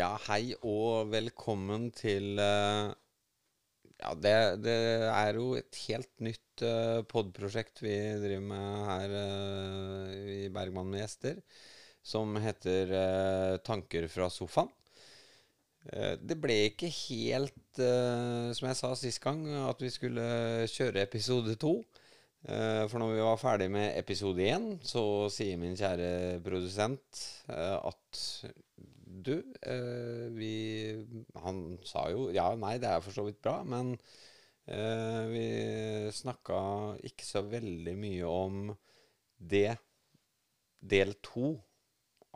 Ja, hei og velkommen til eh, Ja, det, det er jo et helt nytt uh, podprosjekt vi driver med her eh, i Bergman med gjester, som heter eh, Tanker fra sofaen. Eh, det ble ikke helt, eh, som jeg sa sist gang, at vi skulle kjøre episode to. Eh, for når vi var ferdig med episode én, så sier min kjære produsent eh, at du, eh, vi Han sa jo ja, nei, det er for så vidt bra, men eh, vi snakka ikke så veldig mye om det del to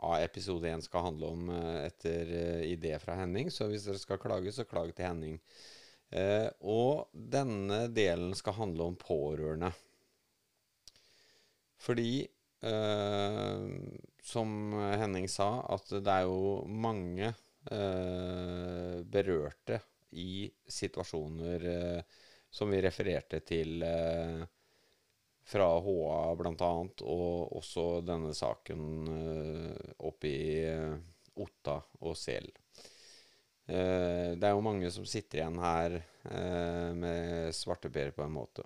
av episode én skal handle om eh, etter idé fra Henning. Så hvis dere skal klage, så klag til Henning. Eh, og denne delen skal handle om pårørende. Fordi eh, som Henning sa, at det er jo mange eh, berørte i situasjoner eh, som vi refererte til eh, fra HA bl.a., og også denne saken eh, oppe i eh, Otta og Sel. Eh, det er jo mange som sitter igjen her med svarteper på en måte.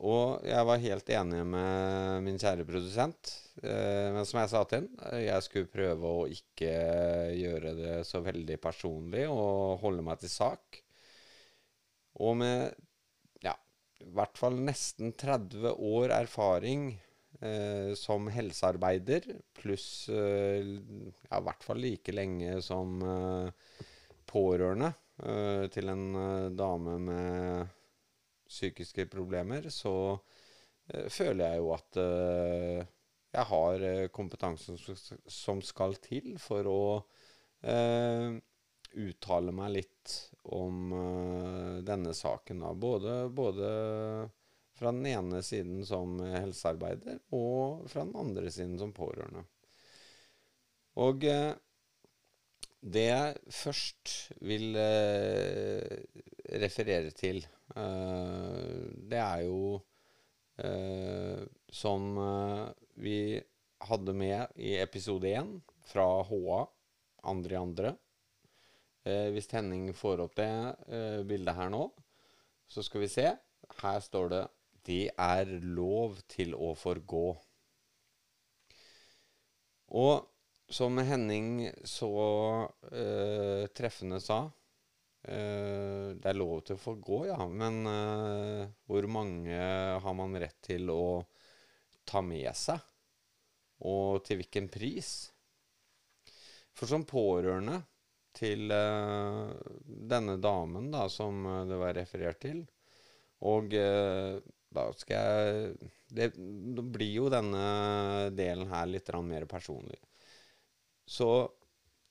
Og jeg var helt enig med min kjære produsent. Eh, men som jeg sa til ham, jeg skulle prøve å ikke gjøre det så veldig personlig og holde meg til sak. Og med ja, i hvert fall nesten 30 år erfaring eh, som helsearbeider, pluss eh, ja, i hvert fall like lenge som eh, pårørende eh, til en eh, dame med psykiske problemer, så eh, føler jeg jo at eh, jeg har eh, kompetansen som, skal til for å uttale meg litt om denne saken. Da. Både, både fra den ene siden som helsearbeider, og fra den andre siden som pårørende. Og det jeg først vil referere til, det er jo eh, som eh, vi hadde med i episode én fra HA, andre i andre. Eh, hvis Henning får opp det eh, bildet her nå, så skal vi se. Her står det 'Det er lov til å forgå'. Og som Henning så uh, treffende sa eh, Det er lov til å få gå, ja, men eh, hvor mange har man rett til å ta med seg? Og til hvilken pris? For som pårørende til eh, denne damen da, som eh, det var referert til, og eh, da skal jeg det, det blir jo denne delen her litt mer personlig. Så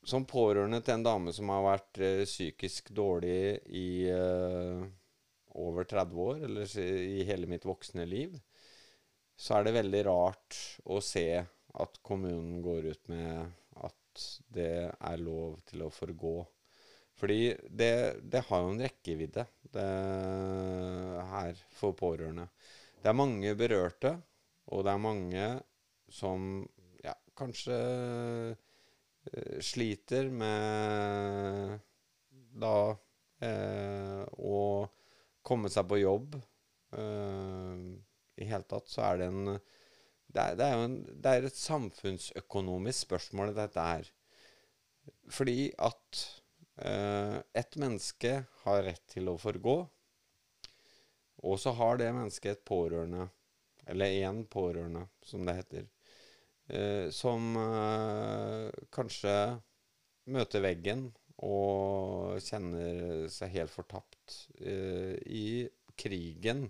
som pårørende til en dame som har vært uh, psykisk dårlig i uh, over 30 år, eller i hele mitt voksne liv, så er det veldig rart å se at kommunen går ut med at det er lov til å forgå. Fordi det, det har jo en rekkevidde det her for pårørende. Det er mange berørte, og det er mange som ja, kanskje sliter med da eh, å komme seg på jobb. Eh, I hele tatt så er det en det er, det er jo en, det er et samfunnsøkonomisk spørsmål, dette her. Fordi at uh, et menneske har rett til å forgå, og så har det mennesket et pårørende, eller én pårørende, som det heter, eh, som eh, kanskje møter veggen og kjenner seg helt fortapt eh, i krigen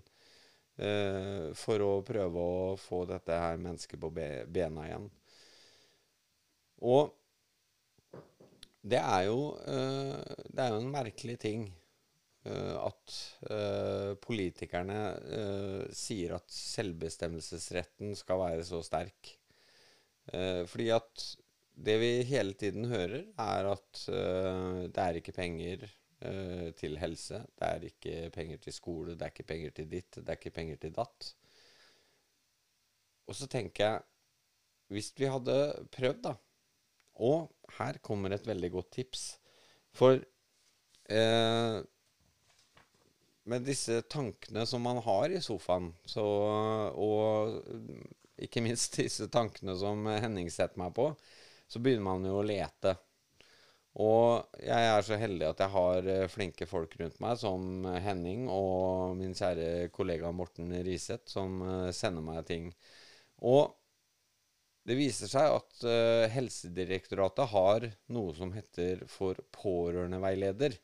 eh, for å prøve å få dette her mennesket på bena igjen. Og det er jo, eh, det er jo en merkelig ting eh, at eh, politikerne eh, sier at selvbestemmelsesretten skal være så sterk. Eh, fordi at det vi hele tiden hører, er at eh, det er ikke penger eh, til helse, det er ikke penger til skole, det er ikke penger til ditt, det er ikke penger til datt. Og så tenker jeg, hvis vi hadde prøvd da, og her kommer et veldig godt tips. For eh, med disse tankene som man har i sofaen, så, og ikke minst disse tankene som Henning setter meg på, så begynner man jo å lete. Og jeg er så heldig at jeg har eh, flinke folk rundt meg, som Henning og min kjære kollega Morten Riseth, som eh, sender meg ting. Og det viser seg at uh, Helsedirektoratet har noe som heter for pårørendeveileder.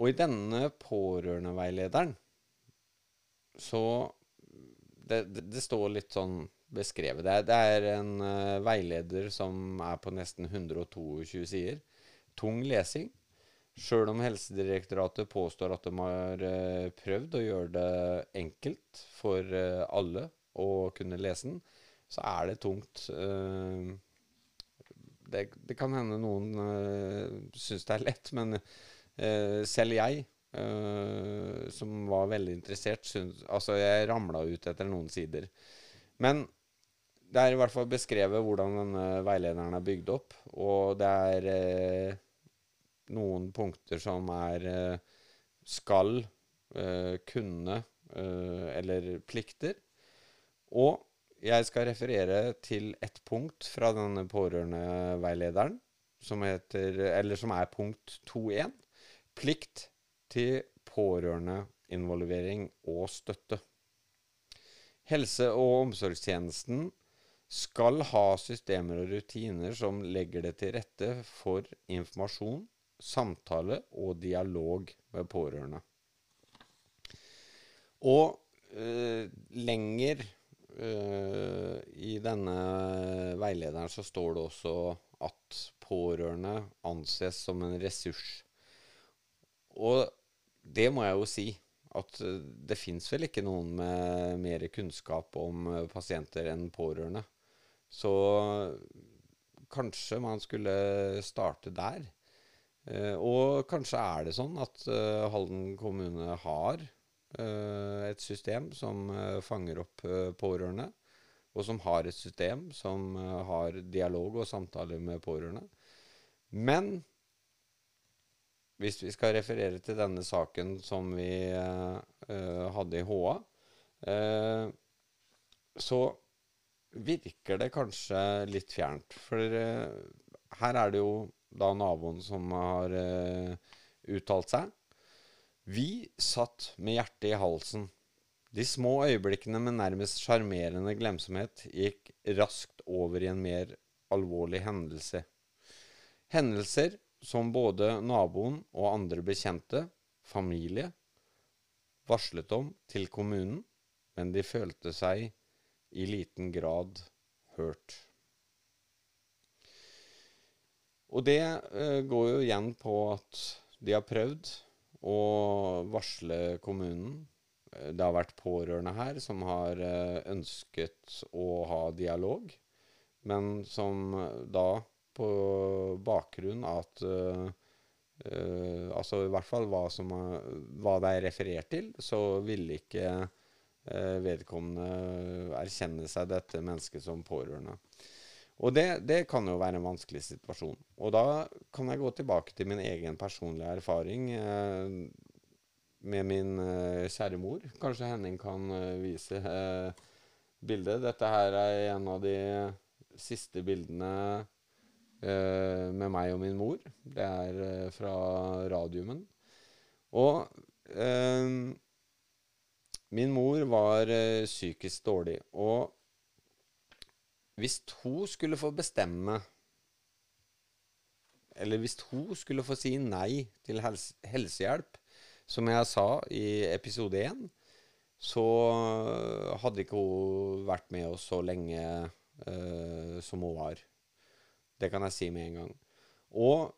Og i denne pårørendeveilederen så det, det, står litt sånn beskrevet. Det er, det er en uh, veileder som er på nesten 122 sider. Tung lesing. Sjøl om Helsedirektoratet påstår at de har uh, prøvd å gjøre det enkelt for uh, alle å kunne lese den, så er det tungt. Det, det, kan hende noen uh, syns det er lett, men selv jeg, uh, som var veldig interessert, Synes, Altså, jeg ramla ut etter noen sider. Men det er i hvert fall beskrevet hvordan denne veilederen er bygd opp, og det er noen punkter som er skal, kunne eller plikter. Og jeg skal referere til ett punkt fra denne pårørendeveilederen, som, heter, eller som er punkt 2.1. Plikt til pårørendeinvolvering og støtte. Helse- og omsorgstjenesten skal ha systemer og rutiner som legger det til rette for informasjon, samtale og dialog med pårørende. Og øh, lenger øh, I denne veilederen så står det også at pårørende anses som en ressurs. Og det må jeg jo si. At det fins vel ikke noen med mer kunnskap om pasienter enn pårørende. Så kanskje man skulle starte der. Uh, og kanskje er det sånn at Halden kommune har Eh, et system som eh, fanger opp eh, pårørende, og som har et system som har dialog og samtaler med pårørende. Men hvis vi skal referere til denne saken som vi hadde i HA, så virker det kanskje litt fjernt. For her er det jo da naboen som har uttalt seg. Vi satt med hjertet i halsen. De små øyeblikkene med nærmest sjarmerende glemsomhet gikk raskt over i en mer alvorlig hendelse. Hendelser som både naboen og andre bekjente, familie, varslet om til kommunen, men de følte seg i liten grad hørt. Og det eh, går jo igjen på at de har prøvd, å varsle kommunen. Det har vært pårørende her som har eh, ønsket å ha dialog, men som da på bakgrunn av at uh, uh, Altså i hvert fall hva, som, hva det er referert til, så ville ikke uh, vedkommende erkjenne seg dette mennesket som pårørende. Og det, det, kan jo være en vanskelig situasjon. Og da kan jeg gå tilbake til min egen personlige erfaring eh, med min kjære mor. Kanskje Henning kan vise bildet. Dette her er en av de siste bildene med meg og min mor. Det er eh, fra radiumen. Og min mor var psykisk dårlig. og hvis hun skulle få bestemme Eller hvis hun skulle få si nei til helse, helsehjelp, som jeg sa i episode én, så hadde ikke hun vært med oss så lenge uh, som hun var. Det kan jeg si med en gang. Og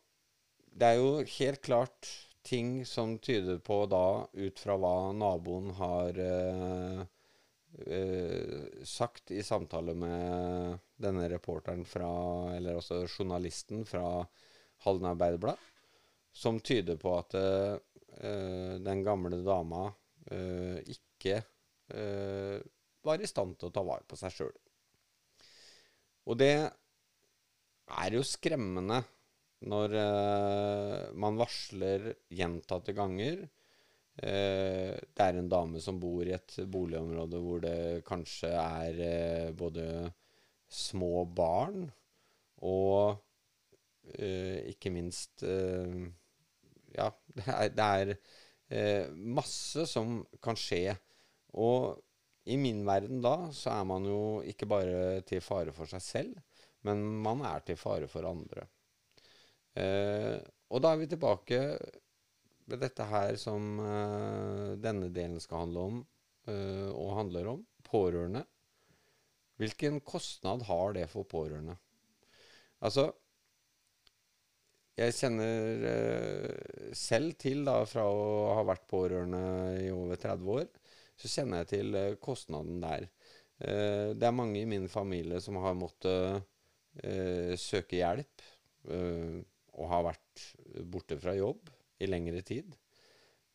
det er jo helt klart ting som tyder på da, ut fra hva naboen har uh, eh, sagt i samtale med denne reporteren fra Eller også journalisten fra Halden Arbeiderblad, som tyder på at eh, den gamle dama eh, ikke eh, var i stand til å ta vare på seg sjøl. Og det er jo skremmende når uh, man varsler gjentatte ganger. uh, det er en dame som bor i et boligområde hvor det kanskje er uh, både små barn og ikke minst Ja, det er, det er masse som kan skje. Og i min verden da så er man jo ikke bare til fare for seg selv, men man er til fare for andre. Eh, og da er vi tilbake ved dette her som eh, denne delen skal handle om, eh, og handler om pårørende. Hvilken kostnad har det for pårørende? Altså Jeg kjenner eh, selv til, da, fra å ha vært pårørende i over 30 år, så kjenner jeg til eh, kostnaden der. Eh, det er mange i min familie som har måttet søke hjelp eh, og har vært borte fra jobb i lengre tid.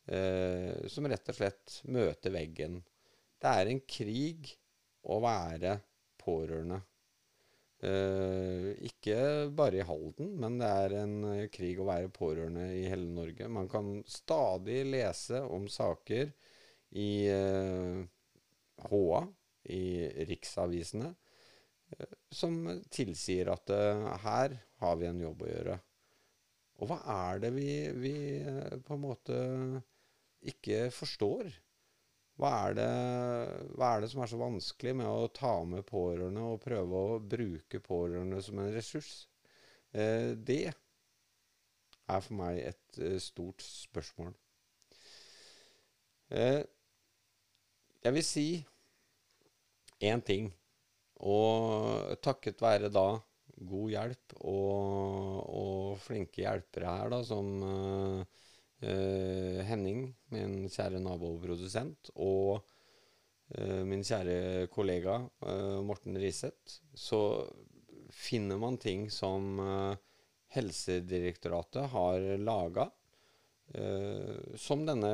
Eh, som rett og slett møter veggen. Det er en krig å være pårørende. Eh, ikke bare i Halden, men det er en eh, krig å være pårørende i hele Norge. Man kan stadig lese om saker i eh, HA, i riksavisene, eh, som tilsier at eh, her har vi en jobb å gjøre. Og hva er det vi, vi eh, på en måte ikke forstår? Hva er, det, hva er det som er så vanskelig med å ta med pårørende og prøve å bruke pårørende som en ressurs? Eh, det er for meg et eh, stort spørsmål. Eh, jeg vil si én ting, og takket være da god hjelp og, og flinke hjelpere her, da, som uh, Henning, min kjære naboprodusent, og uh, min kjære kollega uh, Morten Riseth, så finner man ting som Helsedirektoratet har laga, som denne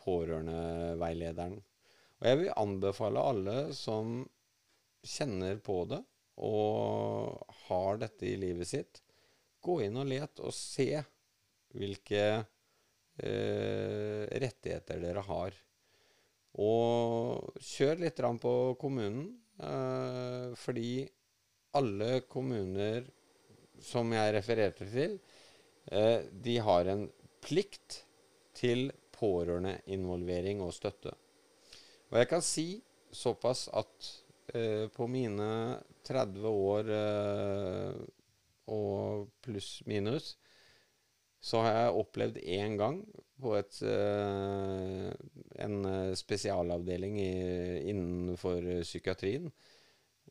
pårørendeveilederen. Og jeg vil anbefale alle som kjenner på det og har dette i livet sitt, gå inn og let og se hvilke eh, rettigheter dere har. Og kjør litt på kommunen, eh, fordi alle kommuner som jeg refererte til, eh, de har en plikt til pårørendeinvolvering og støtte. Og jeg kan si såpass at på mine 30 år eh, og pluss minus, så har jeg opplevd én gang på et, eh, en eh, spesialavdeling i, innenfor psykiatrien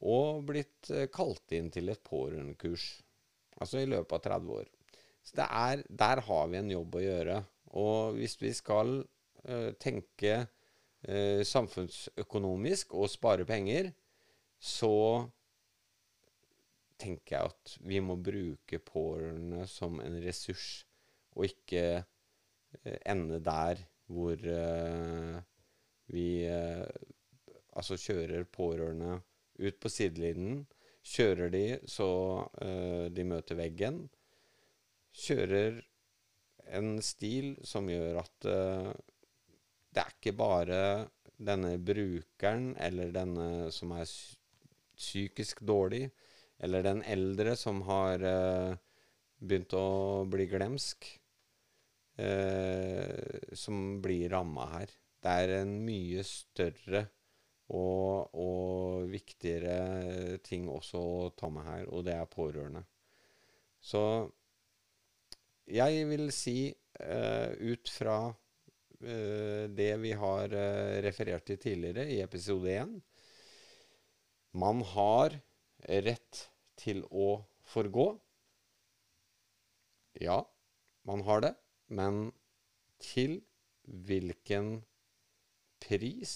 og blitt eh, kalt inn til et pårørendekurs. Altså i løpet av 30 år. Så er, der har vi en jobb å gjøre. Og hvis vi skal eh, tenke eh, samfunnsøkonomisk og spare penger, så tenker jeg at vi må bruke pårørende som en ressurs, og ikke eh, ende der hvor uh, vi uh, altså kjører pårørende ut på sidelinjen. Kjører de så uh, de møter veggen. Kjører en stil som gjør at det er ikke bare denne brukeren eller denne som er psykisk dårlig, eller den eldre som har eh, begynt å bli glemsk, eh, som blir ramma her. Det er en mye større og, og, viktigere ting også å ta med her, og det er pårørende. Så jeg vil si, eh, ut fra eh, det vi har eh, referert til tidligere i episode 1 Man har rett til å forgå. Ja, man har det, men til hvilken pris?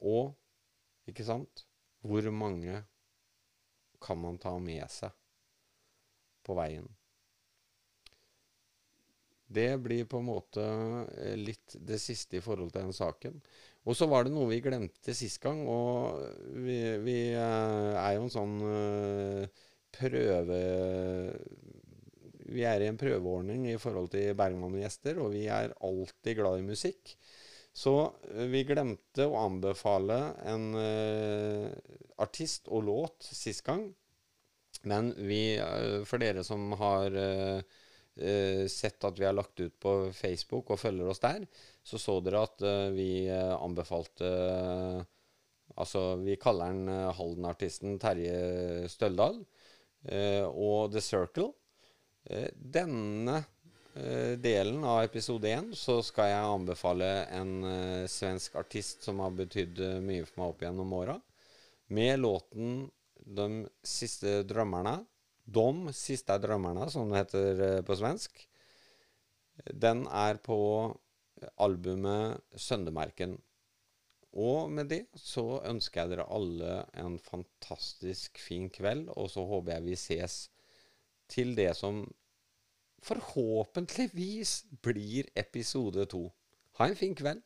Og, ikke sant, hvor mange kan man ta med seg på veien? Det blir på en måte eh, litt det siste i forhold til den saken. Og så var det noe vi glemte sist gang, og vi, vi eh, er jo en sånn eh, prøve Vi er i en prøveordning i forhold til Bergman og gjester, og vi er alltid glad i musikk. Så vi glemte å anbefale en artist og låt sist gang. Men vi, for dere som har sett at vi har lagt ut på Facebook og følger oss der, så så dere at uh, vi uh, anbefalte Altså, vi kaller den Halden-artisten Terje Støldal og The Circle. denne delen av episode én så skal jeg anbefale en svensk artist som har betydd mye for meg opp gjennom åra, med låten 'De siste drømmerne' De siste drømmerne, som det heter eh, på svensk. Den er på albumet Søndemerken. Og med det så ønsker jeg dere alle en fantastisk fin kveld, og så håper jeg vi ses til det som forhåpentligvis blir episode to. Ha en fin kveld.